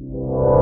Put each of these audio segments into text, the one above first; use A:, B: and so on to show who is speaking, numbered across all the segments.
A: you.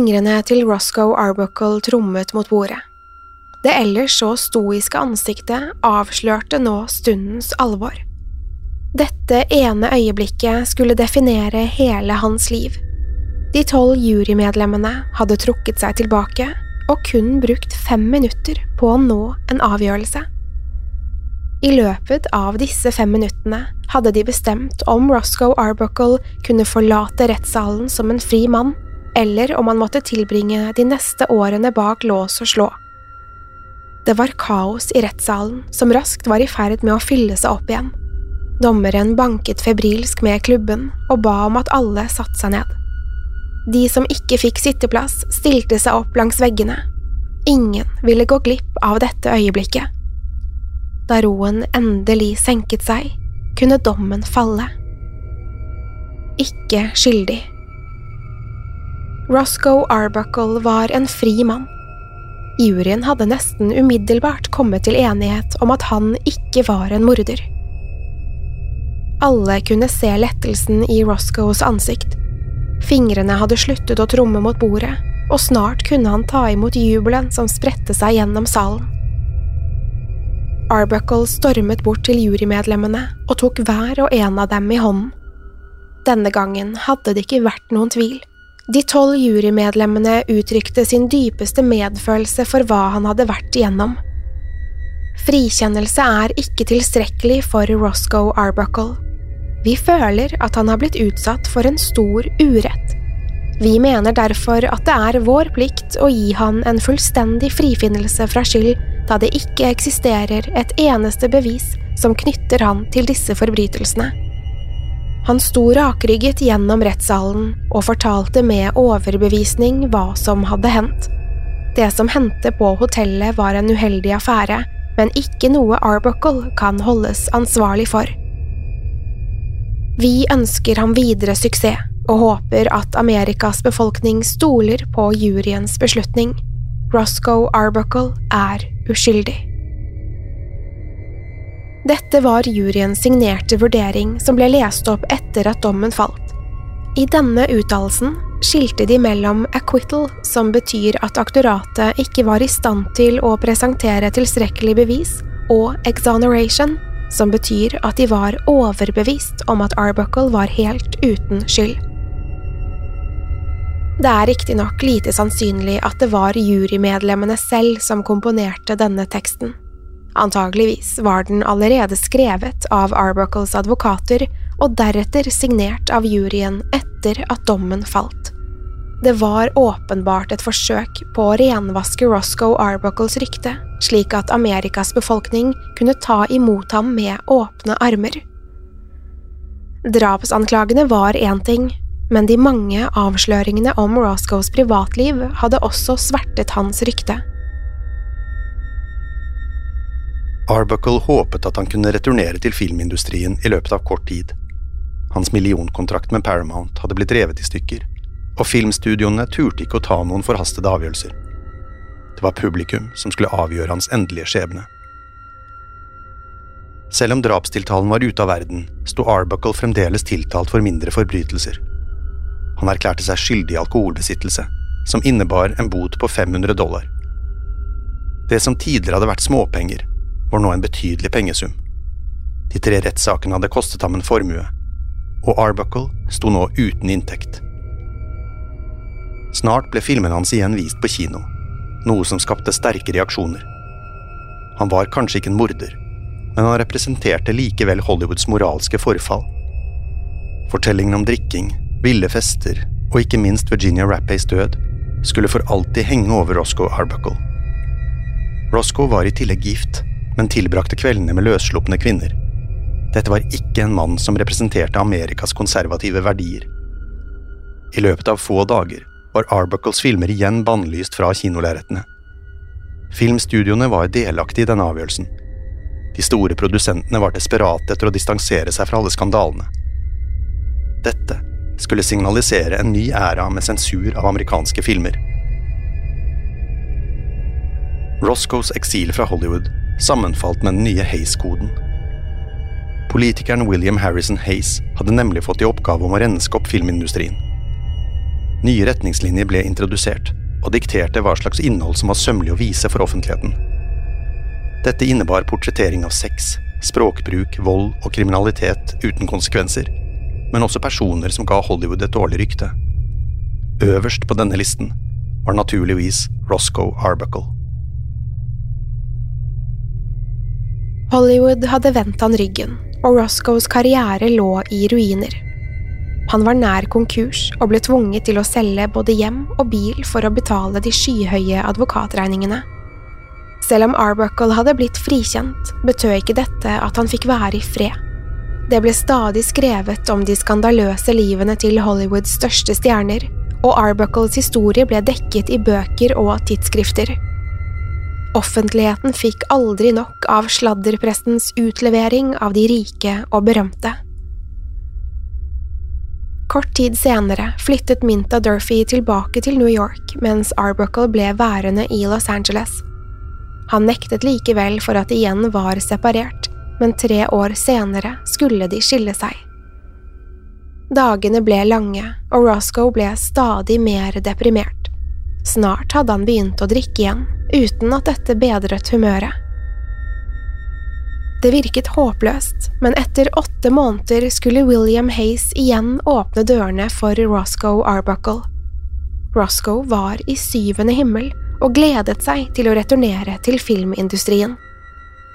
A: Fingrene til Roscoe Arbuckle trommet mot bordet. Det ellers så stoiske ansiktet avslørte nå stundens alvor. Dette ene øyeblikket skulle definere hele hans liv. De tolv jurymedlemmene hadde trukket seg tilbake og kun brukt fem minutter på å nå en avgjørelse. I løpet av disse fem minuttene hadde de bestemt om Roscoe Arbuckle kunne forlate rettssalen som en fri mann, eller om han måtte tilbringe de neste årene bak lås og slå. Det var kaos i rettssalen, som raskt var i ferd med å fylle seg opp igjen. Dommeren banket febrilsk med klubben og ba om at alle satte seg ned. De som ikke fikk sitteplass, stilte seg opp langs veggene. Ingen ville gå glipp av dette øyeblikket. Da roen endelig senket seg, kunne dommen falle. Ikke skyldig. Roscoe Arbuckle var en fri mann. Juryen hadde nesten umiddelbart kommet til enighet om at han ikke var en morder. Alle kunne se lettelsen i Roscoes ansikt. Fingrene hadde sluttet å tromme mot bordet, og snart kunne han ta imot jubelen som spredte seg gjennom salen. Arbuckle stormet bort til jurymedlemmene og tok hver og en av dem i hånden. Denne gangen hadde det ikke vært noen tvil. De tolv jurymedlemmene uttrykte sin dypeste medfølelse for hva han hadde vært igjennom. Frikjennelse er ikke tilstrekkelig for Roscoe Arbuckle. Vi føler at han har blitt utsatt for en stor urett. Vi mener derfor at det er vår plikt å gi han en fullstendig frifinnelse fra skyld, da det ikke eksisterer et eneste bevis som knytter han til disse forbrytelsene. Han sto rakrygget gjennom rettssalen og fortalte med overbevisning hva som hadde hendt. Det som hendte på hotellet var en uheldig affære, men ikke noe Arbuckle kan holdes ansvarlig for. Vi ønsker ham videre suksess, og håper at Amerikas befolkning stoler på juryens beslutning. Roscoe Arbuckle er uskyldig. Dette var juryens signerte vurdering som ble lest opp etter at dommen falt. I denne uttalelsen skilte de mellom acquittal, som betyr at aktoratet ikke var i stand til å presentere tilstrekkelig bevis, og exoneration, som betyr at de var overbevist om at Arbuckle var helt uten skyld. Det er riktignok lite sannsynlig at det var jurymedlemmene selv som komponerte denne teksten. Antageligvis var den allerede skrevet av Arbuckles advokater og deretter signert av juryen etter at dommen falt. Det var åpenbart et forsøk på å renvaske Roscoe Arbuckles rykte, slik at Amerikas befolkning kunne ta imot ham med åpne armer. Drapsanklagene var én ting, men de mange avsløringene om Roscoes privatliv hadde også svertet hans rykte.
B: Arbuckle håpet at han kunne returnere til filmindustrien i løpet av kort tid. Hans millionkontrakt med Paramount hadde blitt revet i stykker, og filmstudioene turte ikke å ta noen forhastede avgjørelser. Det var publikum som skulle avgjøre hans endelige skjebne. Selv om drapstiltalen var ute av verden, sto Arbuckle fremdeles tiltalt for mindre forbrytelser. Han erklærte seg skyldig i alkoholbesittelse, som innebar en bot på 500 dollar. Det som tidligere hadde vært småpenger, var nå en betydelig pengesum. De tre rettssakene hadde kostet ham en formue, og Arbuckle sto nå uten inntekt. Snart ble filmene hans igjen vist på kino, noe som skapte sterke reaksjoner. Han var kanskje ikke en morder, men han representerte likevel Hollywoods moralske forfall. Fortellingen om drikking, ville fester og ikke minst Virginia Rappays død skulle for alltid henge over Roscoe Arbuckle. Roscoe var i tillegg gift, men tilbrakte kveldene med løsslupne kvinner. Dette var ikke en mann som representerte Amerikas konservative verdier. I løpet av få dager var Arbuckles filmer igjen bannlyst fra kinolerretene. Filmstudioene var delaktige i denne avgjørelsen. De store produsentene var desperate etter å distansere seg fra alle skandalene. Dette skulle signalisere en ny æra med sensur av amerikanske filmer. Roscoes eksil fra Hollywood sammenfalt med den nye Hays-koden. Politikeren William Harrison Hays hadde nemlig fått i oppgave om å renske opp filmindustrien. Nye retningslinjer ble introdusert, og dikterte hva slags innhold som var sømmelig å vise for offentligheten. Dette innebar portrettering av sex, språkbruk, vold og kriminalitet uten konsekvenser, men også personer som ga Hollywood et dårlig rykte. Øverst på denne listen var naturligvis Roscoe Arbuckle.
A: Hollywood hadde vendt han ryggen, og Roscoes karriere lå i ruiner. Han var nær konkurs og ble tvunget til å selge både hjem og bil for å betale de skyhøye advokatregningene. Selv om Arbuckle hadde blitt frikjent, betød ikke dette at han fikk være i fred. Det ble stadig skrevet om de skandaløse livene til Hollywoods største stjerner, og Arbuckles historie ble dekket i bøker og tidsskrifter. Offentligheten fikk aldri nok av sladderprestens utlevering av de rike og berømte. Kort tid senere flyttet Minta Durfee tilbake til New York mens Arbuckle ble værende i Los Angeles. Han nektet likevel for at de igjen var separert, men tre år senere skulle de skille seg. Dagene ble lange, og Roscoe ble stadig mer deprimert. Snart hadde han begynt å drikke igjen, uten at dette bedret humøret. Det virket håpløst, men etter åtte måneder skulle William Hays igjen åpne dørene for Roscoe Arbuckle. Roscoe var i syvende himmel og gledet seg til å returnere til filmindustrien.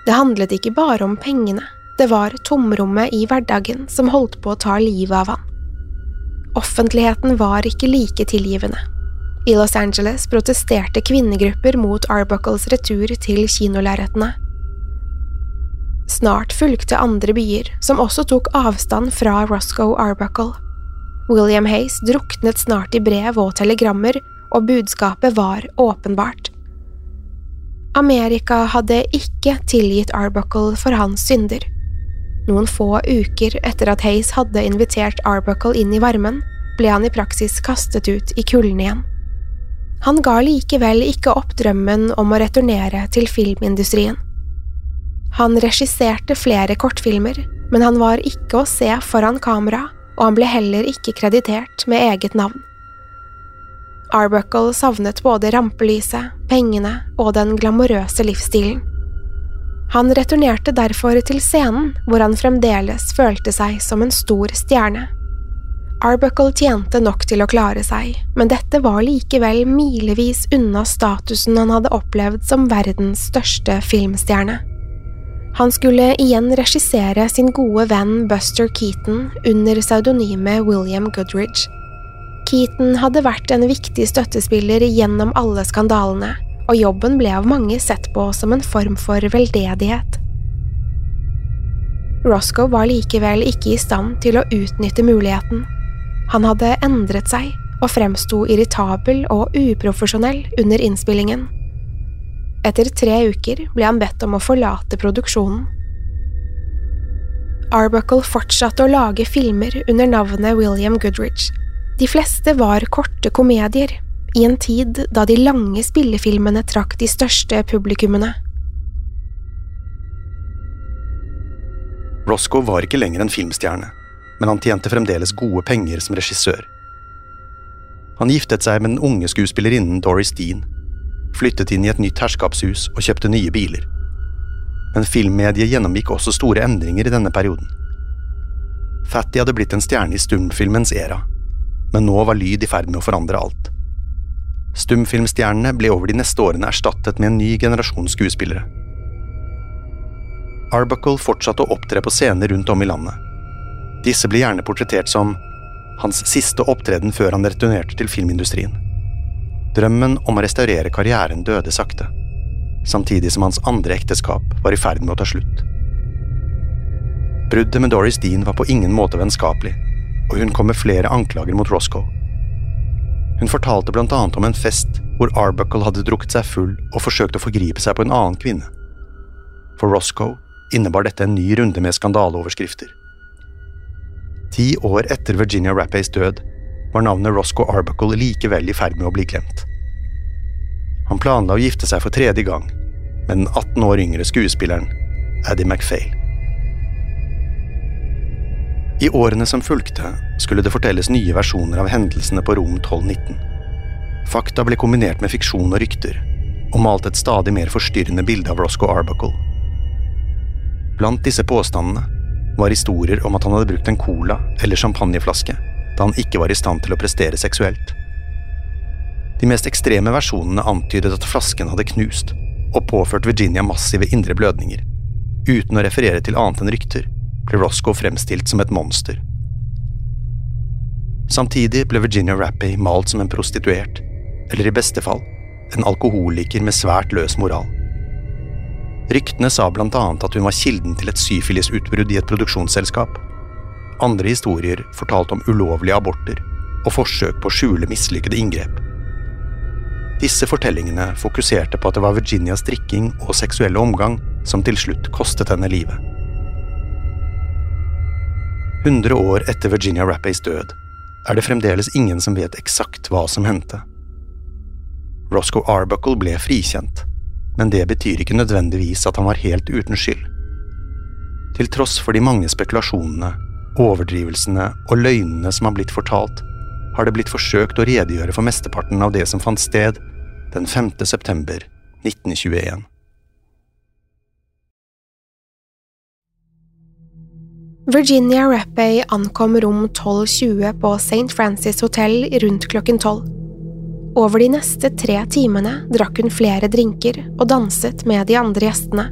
A: Det handlet ikke bare om pengene, det var tomrommet i hverdagen som holdt på å ta livet av han. Offentligheten var ikke like tilgivende. I Los Angeles protesterte kvinnegrupper mot Arbuckles retur til kinolerretene. Snart fulgte andre byer, som også tok avstand fra Roscoe Arbuckle. William Hays druknet snart i brev og telegrammer, og budskapet var åpenbart. Amerika hadde ikke tilgitt Arbuckle for hans synder. Noen få uker etter at Hays hadde invitert Arbuckle inn i varmen, ble han i praksis kastet ut i kulden igjen. Han ga likevel ikke opp drømmen om å returnere til filmindustrien. Han regisserte flere kortfilmer, men han var ikke å se foran kamera, og han ble heller ikke kreditert med eget navn. Arbuckle savnet både rampelyset, pengene og den glamorøse livsstilen. Han returnerte derfor til scenen, hvor han fremdeles følte seg som en stor stjerne. Arbuckle tjente nok til å klare seg, men dette var likevel milevis unna statusen han hadde opplevd som verdens største filmstjerne. Han skulle igjen regissere sin gode venn Buster Keaton under pseudonymet William Goodridge. Keaton hadde vært en viktig støttespiller gjennom alle skandalene, og jobben ble av mange sett på som en form for veldedighet. Roscoe var likevel ikke i stand til å utnytte muligheten. Han hadde endret seg og fremsto irritabel og uprofesjonell under innspillingen. Etter tre uker ble han bedt om å forlate produksjonen. Arbuckle fortsatte å lage filmer under navnet William Goodridge. De fleste var korte komedier, i en tid da de lange spillefilmene trakk de største publikummene.
B: Roscoe var ikke lenger en filmstjerne, men han tjente fremdeles gode penger som regissør. Han giftet seg med den unge skuespillerinnen Doris Dean flyttet inn i et nytt herskapshus og kjøpte nye biler. Men filmmediet gjennomgikk også store endringer i denne perioden. Fatty hadde blitt en stjerne i stumfilmens era, men nå var lyd i ferd med å forandre alt. Stumfilmstjernene ble over de neste årene erstattet med en ny generasjon skuespillere. Arbuckle fortsatte å opptre på scener rundt om i landet. Disse ble gjerne portrettert som hans siste opptreden før han returnerte til filmindustrien. Drømmen om å restaurere karrieren døde sakte, samtidig som hans andre ekteskap var i ferd med å ta slutt. Bruddet med Doris Dean var på ingen måte vennskapelig, og hun kom med flere anklager mot Roscoe. Hun fortalte blant annet om en fest hvor Arbuckle hadde drukket seg full og forsøkt å forgripe seg på en annen kvinne. For Roscoe innebar dette en ny runde med skandaleoverskrifter. Ti år etter Virginia Rappays død var navnet Roscoe Arbuckle likevel i ferd med å bli glemt. Han planla å gifte seg for tredje gang med den 18 år yngre skuespilleren Addie MacPhail. I årene som fulgte, skulle det fortelles nye versjoner av hendelsene på Rom 1219. Fakta ble kombinert med fiksjon og rykter, og malte et stadig mer forstyrrende bilde av Roscoe Arbuckle. Blant disse påstandene var historier om at han hadde brukt en cola eller champagneflaske da han ikke var i stand til å prestere seksuelt. De mest ekstreme versjonene antydet at flasken hadde knust og påført Virginia massive indre blødninger. Uten å referere til annet enn rykter ble Roscoe fremstilt som et monster. Samtidig ble Virginia Rappey malt som en prostituert, eller i beste fall en alkoholiker med svært løs moral. Ryktene sa annet at hun var kilden til et syfilisutbrudd i et produksjonsselskap, andre historier fortalte om ulovlige aborter og forsøk på å skjule mislykkede inngrep. Disse fortellingene fokuserte på at det var Virginias drikking og seksuelle omgang som til slutt kostet henne livet. Hundre år etter Virginia Rappays død er det fremdeles ingen som vet eksakt hva som hendte. Roscoe Arbuckle ble frikjent, men det betyr ikke nødvendigvis at han var helt uten skyld. Til tross for de mange spekulasjonene overdrivelsene og løgnene som har blitt fortalt, har det blitt forsøkt å redegjøre for mesteparten av det som fant sted den 5. september 1921.
A: Virginia Rappay ankom rom 1220 på St. Francis Hotel rundt klokken tolv. Over de neste tre timene drakk hun flere drinker og danset med de andre gjestene.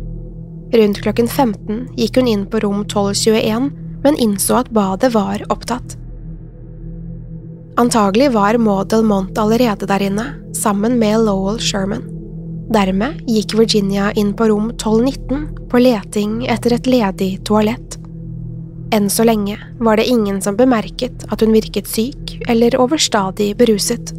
A: Rundt klokken 15 gikk hun inn på rom 1221 men innså at badet var opptatt. Antagelig var Maud Mont allerede der inne, sammen med Lowell Sherman. Dermed gikk Virginia inn på rom 1219 på leting etter et ledig toalett. Enn så lenge var det ingen som bemerket at hun virket syk eller overstadig beruset.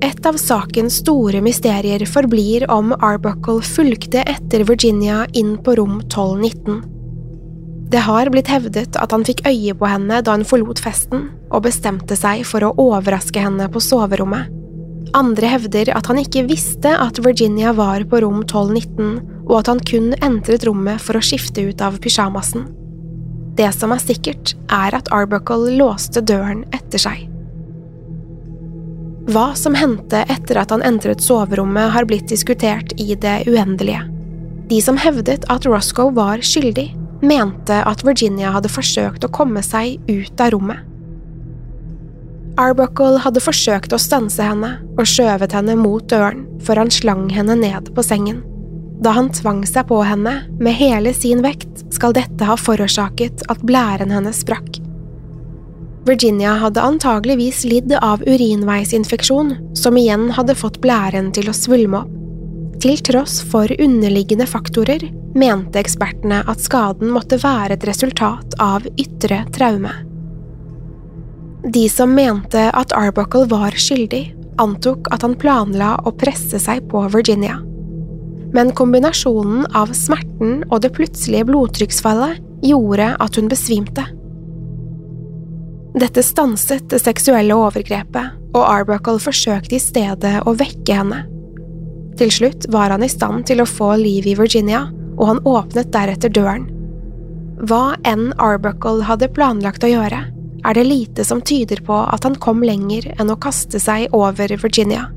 A: Et av sakens store mysterier forblir om Arbuckle fulgte etter Virginia inn på rom 1219. Det har blitt hevdet at han fikk øye på henne da hun forlot festen, og bestemte seg for å overraske henne på soverommet. Andre hevder at han ikke visste at Virginia var på rom 1219, og at han kun entret rommet for å skifte ut av pysjamasen. Det som er sikkert, er at Arbuckle låste døren etter seg. Hva som hendte etter at han entret soverommet, har blitt diskutert i det uendelige. De som hevdet at Roscoe var skyldig, mente at Virginia hadde forsøkt å komme seg ut av rommet. Arbuckle hadde forsøkt å stanse henne og skjøvet henne mot døren før han slang henne ned på sengen. Da han tvang seg på henne med hele sin vekt, skal dette ha forårsaket at blæren hennes sprakk. Virginia hadde antageligvis lidd av urinveisinfeksjon, som igjen hadde fått blæren til å svulme opp. Til tross for underliggende faktorer mente ekspertene at skaden måtte være et resultat av ytre traume. De som mente at Arbuckle var skyldig, antok at han planla å presse seg på Virginia. Men kombinasjonen av smerten og det plutselige blodtrykksfallet gjorde at hun besvimte. Dette stanset det seksuelle overgrepet, og Arbuckle forsøkte i stedet å vekke henne. Til slutt var han i stand til å få liv i Virginia, og han åpnet deretter døren. Hva enn Arbuckle hadde planlagt å gjøre, er det lite som tyder på at han kom lenger enn å kaste seg over Virginia.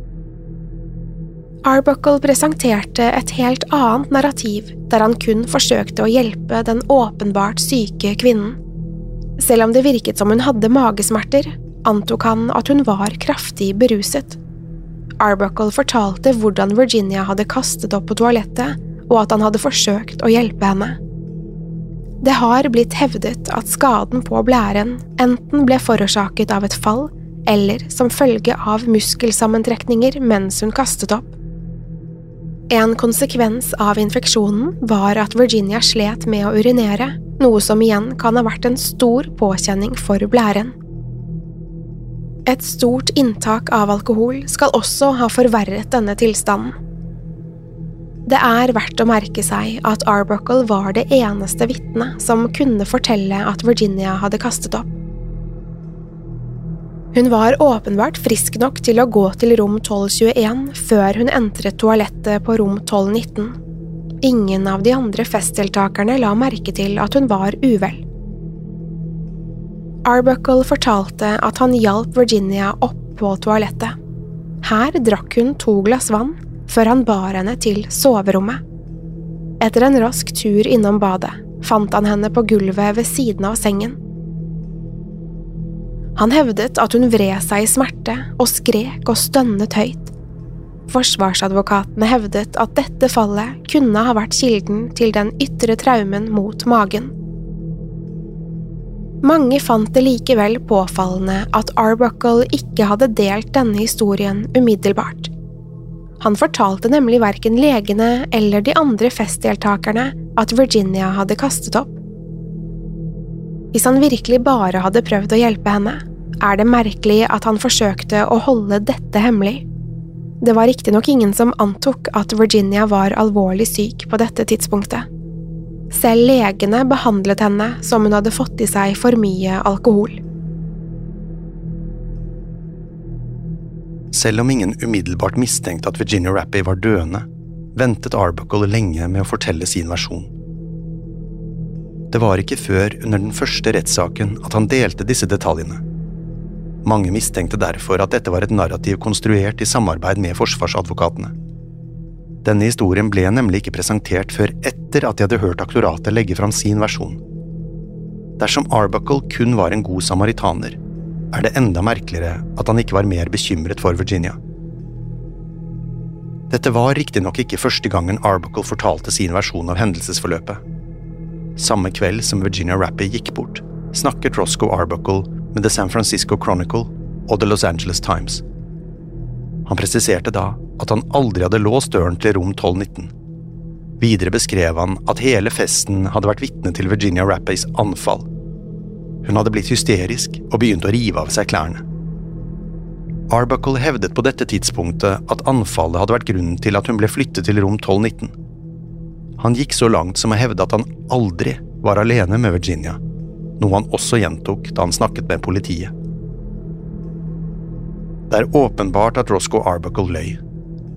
A: Arbuckle presenterte et helt annet narrativ der han kun forsøkte å hjelpe den åpenbart syke kvinnen. Selv om det virket som hun hadde magesmerter, antok han at hun var kraftig beruset. Arbuckle fortalte hvordan Virginia hadde kastet opp på toalettet, og at han hadde forsøkt å hjelpe henne. Det har blitt hevdet at skaden på blæren enten ble forårsaket av et fall eller som følge av muskelsammentrekninger mens hun kastet opp. En konsekvens av infeksjonen var at Virginia slet med å urinere, noe som igjen kan ha vært en stor påkjenning for blæren. Et stort inntak av alkohol skal også ha forverret denne tilstanden. Det er verdt å merke seg at Arbuckle var det eneste vitnet som kunne fortelle at Virginia hadde kastet opp. Hun var åpenbart frisk nok til å gå til rom 1221 før hun entret toalettet på rom 1219. Ingen av de andre festdeltakerne la merke til at hun var uvel. Arbuckle fortalte at han hjalp Virginia opp på toalettet. Her drakk hun to glass vann før han bar henne til soverommet. Etter en rask tur innom badet fant han henne på gulvet ved siden av sengen. Han hevdet at hun vred seg i smerte og skrek og stønnet høyt. Forsvarsadvokatene hevdet at dette fallet kunne ha vært kilden til den ytre traumen mot magen. Mange fant det likevel påfallende at Arbuckle ikke hadde delt denne historien umiddelbart. Han fortalte nemlig verken legene eller de andre festdeltakerne at Virginia hadde kastet opp. Hvis han virkelig bare hadde prøvd å hjelpe henne, er det merkelig at han forsøkte å holde dette hemmelig. Det var riktignok ingen som antok at Virginia var alvorlig syk på dette tidspunktet. Selv legene behandlet henne som hun hadde fått i seg for mye alkohol.
B: Selv om ingen umiddelbart mistenkte at Virginia Rappy var døende, ventet Arbuckle lenge med å fortelle sin versjon. Det var ikke før under den første rettssaken at han delte disse detaljene. Mange mistenkte derfor at dette var et narrativ konstruert i samarbeid med forsvarsadvokatene. Denne historien ble nemlig ikke presentert før etter at de hadde hørt aktoratet legge fram sin versjon. Dersom Arbuckle kun var en god samaritaner, er det enda merkeligere at han ikke var mer bekymret for Virginia. Dette var riktignok ikke første gangen Arbuckle fortalte sin versjon av hendelsesforløpet. Samme kveld som Virginia Rappy gikk bort, snakket Roscoe Arbuckle med The San Francisco Chronicle og The Los Angeles Times. Han presiserte da at han aldri hadde låst døren til rom 1219. Videre beskrev han at hele festen hadde vært vitne til Virginia Rappays anfall. Hun hadde blitt hysterisk og begynt å rive av seg klærne. Arbuckle hevdet på dette tidspunktet at anfallet hadde vært grunnen til at hun ble flyttet til rom 1219. Han gikk så langt som å hevde at han aldri var alene med Virginia, noe han også gjentok da han snakket med politiet. Det er åpenbart at Roscoe Arbuckle løy,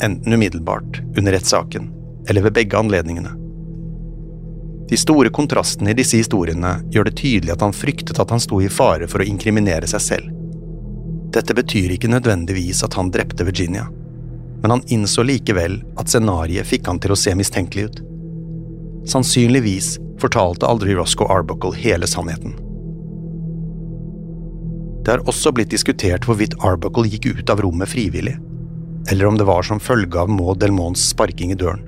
B: enten umiddelbart, under rettssaken, eller ved begge anledningene. De store kontrastene i disse historiene gjør det tydelig at han fryktet at han sto i fare for å inkriminere seg selv. Dette betyr ikke nødvendigvis at han drepte Virginia, men han innså likevel at scenarioet fikk han til å se mistenkelig ut. Sannsynligvis fortalte aldri Roscoe Arbuckle hele sannheten. Det har også blitt diskutert hvorvidt Arbuckle gikk ut av rommet frivillig, eller om det var som følge av Maud Delmons sparking i døren.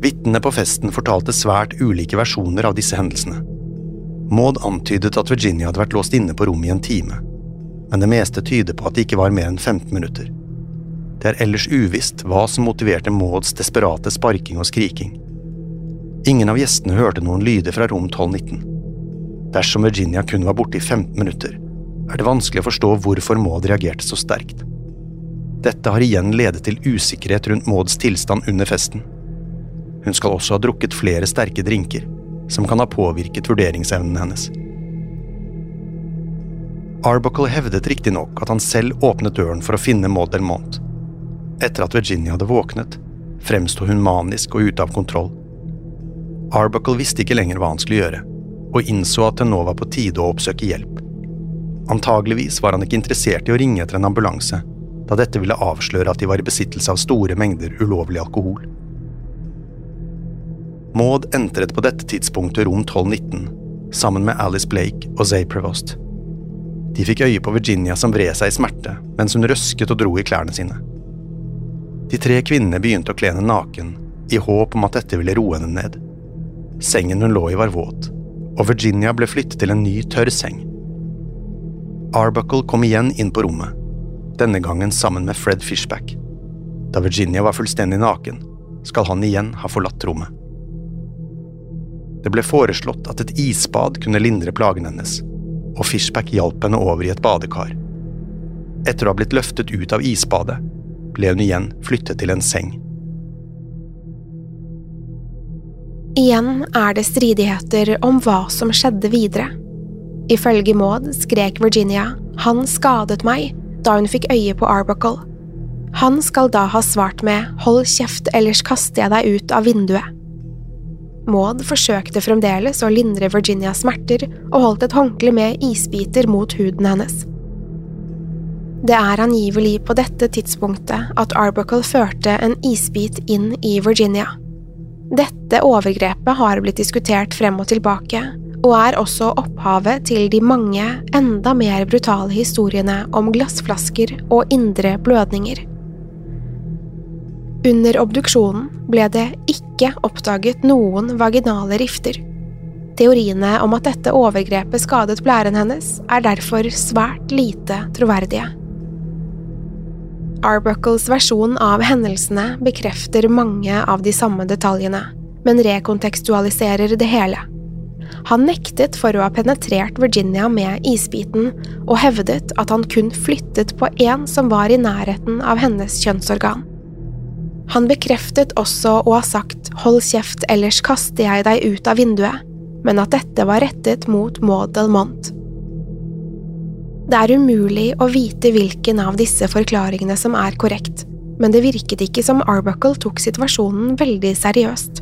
B: Vitnene på festen fortalte svært ulike versjoner av disse hendelsene. Maud antydet at Virginia hadde vært låst inne på rommet i en time, men det meste tyder på at det ikke var mer enn 15 minutter. Det er ellers uvisst hva som motiverte Mauds desperate sparking og skriking. Ingen av gjestene hørte noen lyder fra rom 1219. Dersom Virginia kun var borte i 15 minutter, er det vanskelig å forstå hvorfor Maud reagerte så sterkt. Dette har igjen ledet til usikkerhet rundt Mauds tilstand under festen. Hun skal også ha drukket flere sterke drinker, som kan ha påvirket vurderingsevnen hennes. Arbuckle hevdet riktignok at han selv åpnet døren for å finne Maud Delmont. Etter at Virginia hadde våknet, fremsto hun manisk og ute av kontroll. Arbuckle visste ikke lenger hva han skulle gjøre, og innså at det nå var på tide å oppsøke hjelp. Antageligvis var han ikke interessert i å ringe etter en ambulanse, da dette ville avsløre at de var i besittelse av store mengder ulovlig alkohol. Maud entret på dette tidspunktet rom 1219, sammen med Alice Blake og Zay Prevost. De fikk øye på Virginia som vred seg i smerte mens hun røsket og dro i klærne sine. De tre kvinnene begynte å kle henne naken, i håp om at dette ville roe henne ned. Sengen hun lå i var våt, og Virginia ble flyttet til en ny, tørr seng. Arbuckle kom igjen inn på rommet, denne gangen sammen med Fred Fishback. Da Virginia var fullstendig naken, skal han igjen ha forlatt rommet. Det ble foreslått at et isbad kunne lindre plagene hennes, og Fishback hjalp henne over i et badekar. Etter å ha blitt løftet ut av isbadet, ble hun igjen flyttet til en seng.
A: Igjen er det stridigheter om hva som skjedde videre. Ifølge Maud skrek Virginia 'han skadet meg' da hun fikk øye på Arbuckle. Han skal da ha svart med 'hold kjeft, ellers kaster jeg deg ut av vinduet'. Maud forsøkte fremdeles å lindre Virginias smerter og holdt et håndkle med isbiter mot huden hennes. Det er angivelig på dette tidspunktet at Arbuckle førte en isbit inn i Virginia. Dette overgrepet har blitt diskutert frem og tilbake, og er også opphavet til de mange, enda mer brutale historiene om glassflasker og indre blødninger. Under obduksjonen ble det ikke oppdaget noen vaginale rifter. Teoriene om at dette overgrepet skadet blæren hennes, er derfor svært lite troverdige. Arbuckles versjon av hendelsene bekrefter mange av de samme detaljene, men rekontekstualiserer det hele. Han nektet for å ha penetrert Virginia med isbiten, og hevdet at han kun flyttet på én som var i nærheten av hennes kjønnsorgan. Han bekreftet også å ha sagt hold kjeft, ellers kaster jeg deg ut av vinduet, men at dette var rettet mot Maud Delmont. Det er umulig å vite hvilken av disse forklaringene som er korrekt, men det virket ikke som Arbuckle tok situasjonen veldig seriøst.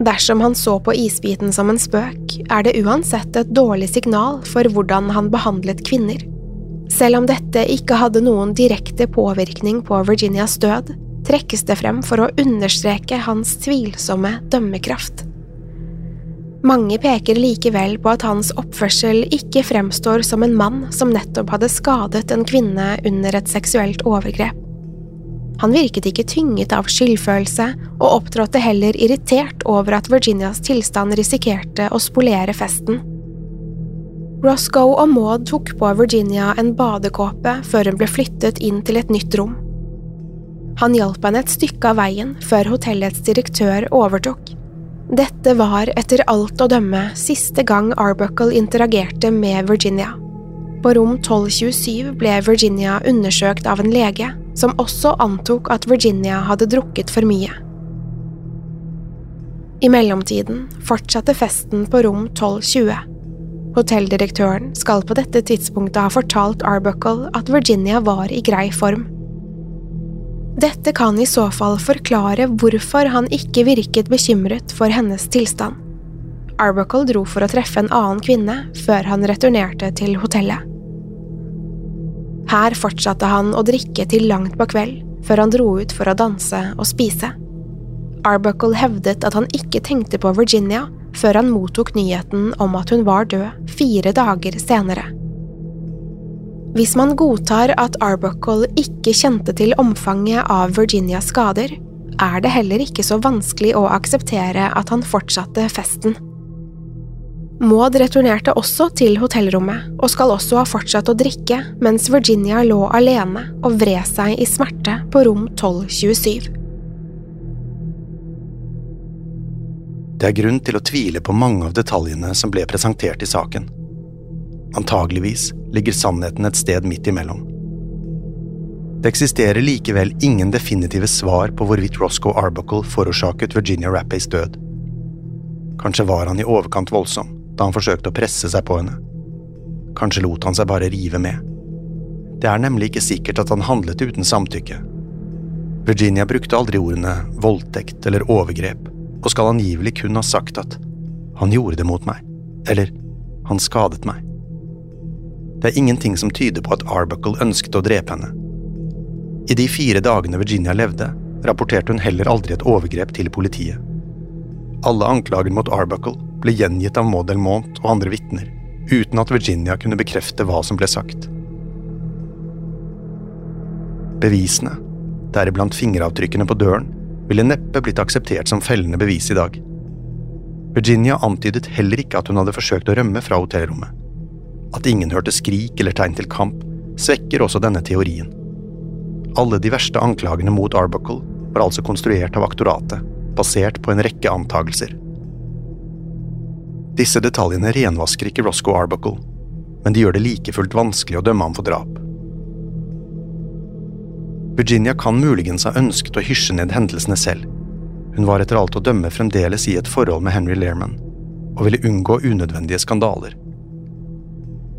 A: Dersom han så på isbiten som en spøk, er det uansett et dårlig signal for hvordan han behandlet kvinner. Selv om dette ikke hadde noen direkte påvirkning på Virginias død, trekkes det frem for å understreke hans tvilsomme dømmekraft. Mange peker likevel på at hans oppførsel ikke fremstår som en mann som nettopp hadde skadet en kvinne under et seksuelt overgrep. Han virket ikke tynget av skyldfølelse, og opptrådte heller irritert over at Virginias tilstand risikerte å spolere festen. Roscoe og Maud tok på Virginia en badekåpe før hun ble flyttet inn til et nytt rom. Han hjalp henne et stykke av veien før hotellets direktør overtok. Dette var etter alt å dømme siste gang Arbuckle interagerte med Virginia. På rom 1227 ble Virginia undersøkt av en lege, som også antok at Virginia hadde drukket for mye. I mellomtiden fortsatte festen på rom 1220. Hotelldirektøren skal på dette tidspunktet ha fortalt Arbuckle at Virginia var i grei form. Dette kan i så fall forklare hvorfor han ikke virket bekymret for hennes tilstand. Arbuckle dro for å treffe en annen kvinne før han returnerte til hotellet. Her fortsatte han å drikke til langt på kveld, før han dro ut for å danse og spise. Arbuckle hevdet at han ikke tenkte på Virginia før han mottok nyheten om at hun var død fire dager senere. Hvis man godtar at Arbuckle ikke kjente til omfanget av Virginias skader, er det heller ikke så vanskelig å akseptere at han fortsatte festen. Maud returnerte også til hotellrommet, og skal også ha fortsatt å drikke mens Virginia lå alene og vred seg i smerte på rom 1227.
B: Det er grunn til å tvile på mange av detaljene som ble presentert i saken. Antageligvis ligger sannheten et sted midt imellom. Det eksisterer likevel ingen definitive svar på hvorvidt Roscoe Arbuckle forårsaket Virginia Rappays død. Kanskje var han i overkant voldsom da han forsøkte å presse seg på henne. Kanskje lot han seg bare rive med. Det er nemlig ikke sikkert at han handlet uten samtykke. Virginia brukte aldri ordene voldtekt eller overgrep, og skal angivelig kun ha sagt at han gjorde det mot meg, eller han skadet meg. Det er ingenting som tyder på at Arbuckle ønsket å drepe henne. I de fire dagene Virginia levde, rapporterte hun heller aldri et overgrep til politiet. Alle anklager mot Arbuckle ble gjengitt av Maud Elmont og andre vitner, uten at Virginia kunne bekrefte hva som ble sagt. Bevisene, deriblant fingeravtrykkene på døren, ville neppe blitt akseptert som fellende bevis i dag. Virginia antydet heller ikke at hun hadde forsøkt å rømme fra hotellrommet. At ingen hørte skrik eller tegn til kamp, svekker også denne teorien. Alle de verste anklagene mot Arbuckle var altså konstruert av aktoratet, basert på en rekke antagelser. Disse detaljene renvasker ikke Roscoe Arbuckle, men de gjør det like fullt vanskelig å dømme ham for drap. Virginia kan muligens ha ønsket å hysje ned hendelsene selv. Hun var etter alt å dømme fremdeles i et forhold med Henry Learman, og ville unngå unødvendige skandaler.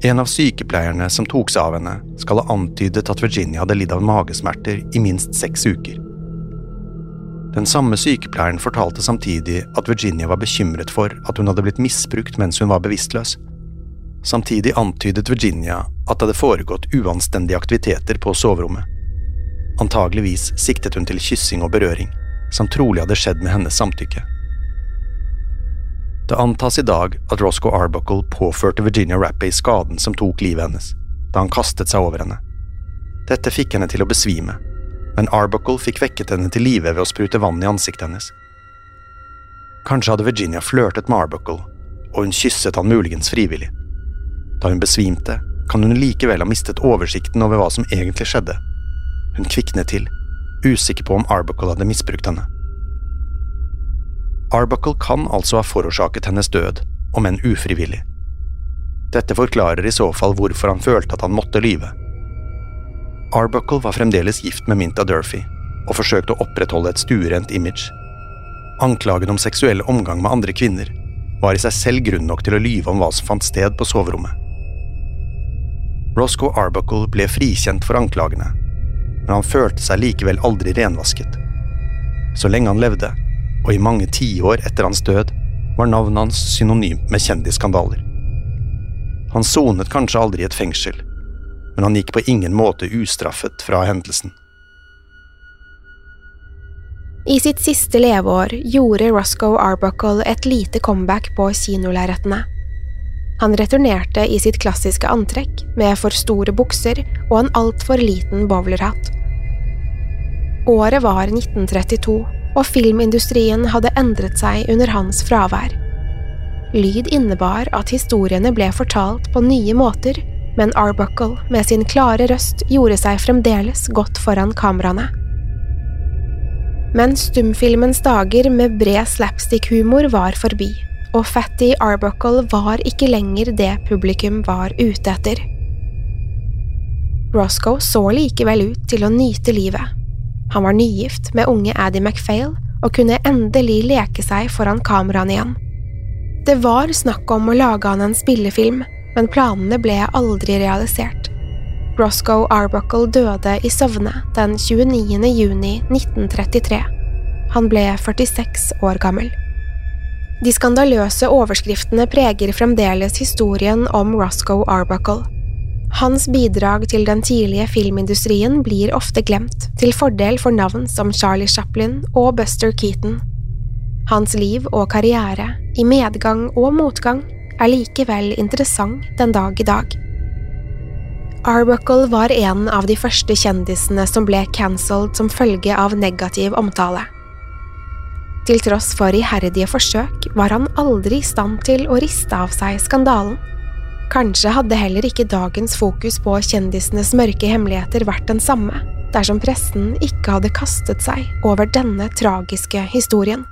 B: En av sykepleierne som tok seg av henne, skal ha antydet at Virginia hadde lidd av magesmerter i minst seks uker. Den samme sykepleieren fortalte samtidig at Virginia var bekymret for at hun hadde blitt misbrukt mens hun var bevisstløs. Samtidig antydet Virginia at det hadde foregått uanstendige aktiviteter på soverommet. Antageligvis siktet hun til kyssing og berøring, som trolig hadde skjedd med hennes samtykke. Det antas i dag at Roscoe Arbuckle påførte Virginia Rappey skaden som tok livet hennes, da han kastet seg over henne. Dette fikk henne til å besvime, men Arbuckle fikk vekket henne til live ved å sprute vann i ansiktet hennes. Kanskje hadde Virginia flørtet med Arbuckle, og hun kysset han muligens frivillig. Da hun besvimte, kan hun likevel ha mistet oversikten over hva som egentlig skjedde hun kviknet til, usikker på om Arbuckle hadde misbrukt henne. Arbuckle kan altså ha forårsaket hennes død, om enn ufrivillig. Dette forklarer i så fall hvorfor han følte at han måtte lyve. Arbuckle var fremdeles gift med Minta Durfee, og forsøkte å opprettholde et stuerent image. Anklagen om seksuell omgang med andre kvinner var i seg selv grunn nok til å lyve om hva som fant sted på soverommet. Roscoe Arbuckle ble frikjent for anklagene, men han følte seg likevel aldri renvasket. Så lenge han levde, og i mange tiår etter hans død, var navnet hans synonymt med kjendisskandaler. Han sonet kanskje aldri i et fengsel, men han gikk på ingen måte ustraffet fra hendelsen.
A: I sitt siste leveår gjorde Roscoe Arbuckle et lite comeback på kinolerretene. Han returnerte i sitt klassiske antrekk, med for store bukser og en altfor liten bowlerhatt. Året var 1932, og filmindustrien hadde endret seg under hans fravær. Lyd innebar at historiene ble fortalt på nye måter, men Arbuckle med sin klare røst gjorde seg fremdeles godt foran kameraene. Men stumfilmens dager med bred slapstick-humor var forbi og Fatty Arbuckle var ikke lenger det publikum var ute etter. Roscoe så likevel ut til å nyte livet. Han var nygift med unge Addy MacPhail og kunne endelig leke seg foran kameraene igjen. Det var snakk om å lage han en spillefilm, men planene ble aldri realisert. Roscoe Arbuckle døde i søvne den 29. juni 1933. Han ble 46 år gammel. De skandaløse overskriftene preger fremdeles historien om Roscoe Arbuckle. Hans bidrag til den tidlige filmindustrien blir ofte glemt, til fordel for navn som Charlie Chaplin og Buster Keaton. Hans liv og karriere, i medgang og motgang, er likevel interessant den dag i dag. Arbuckle var en av de første kjendisene som ble cancelled som følge av negativ omtale. Til tross for iherdige forsøk var han aldri i stand til å riste av seg skandalen. Kanskje hadde heller ikke dagens fokus på kjendisenes mørke hemmeligheter vært den samme, dersom pressen ikke hadde kastet seg over denne tragiske historien.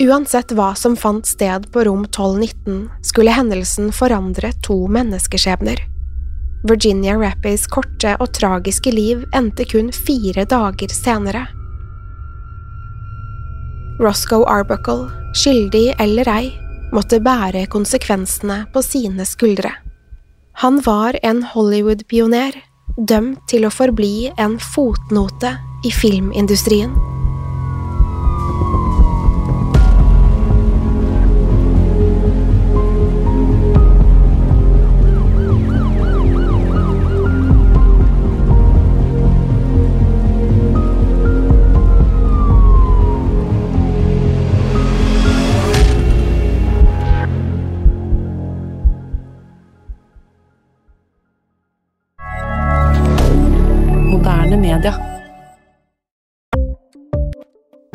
A: Uansett hva som fant sted på rom 1219, skulle hendelsen forandre to menneskeskjebner. Virginia Rappies korte og tragiske liv endte kun fire dager senere. Roscoe Arbuckle, skyldig eller ei, måtte bære konsekvensene på sine skuldre. Han var en Hollywood-pioner, dømt til å forbli en fotnote i filmindustrien.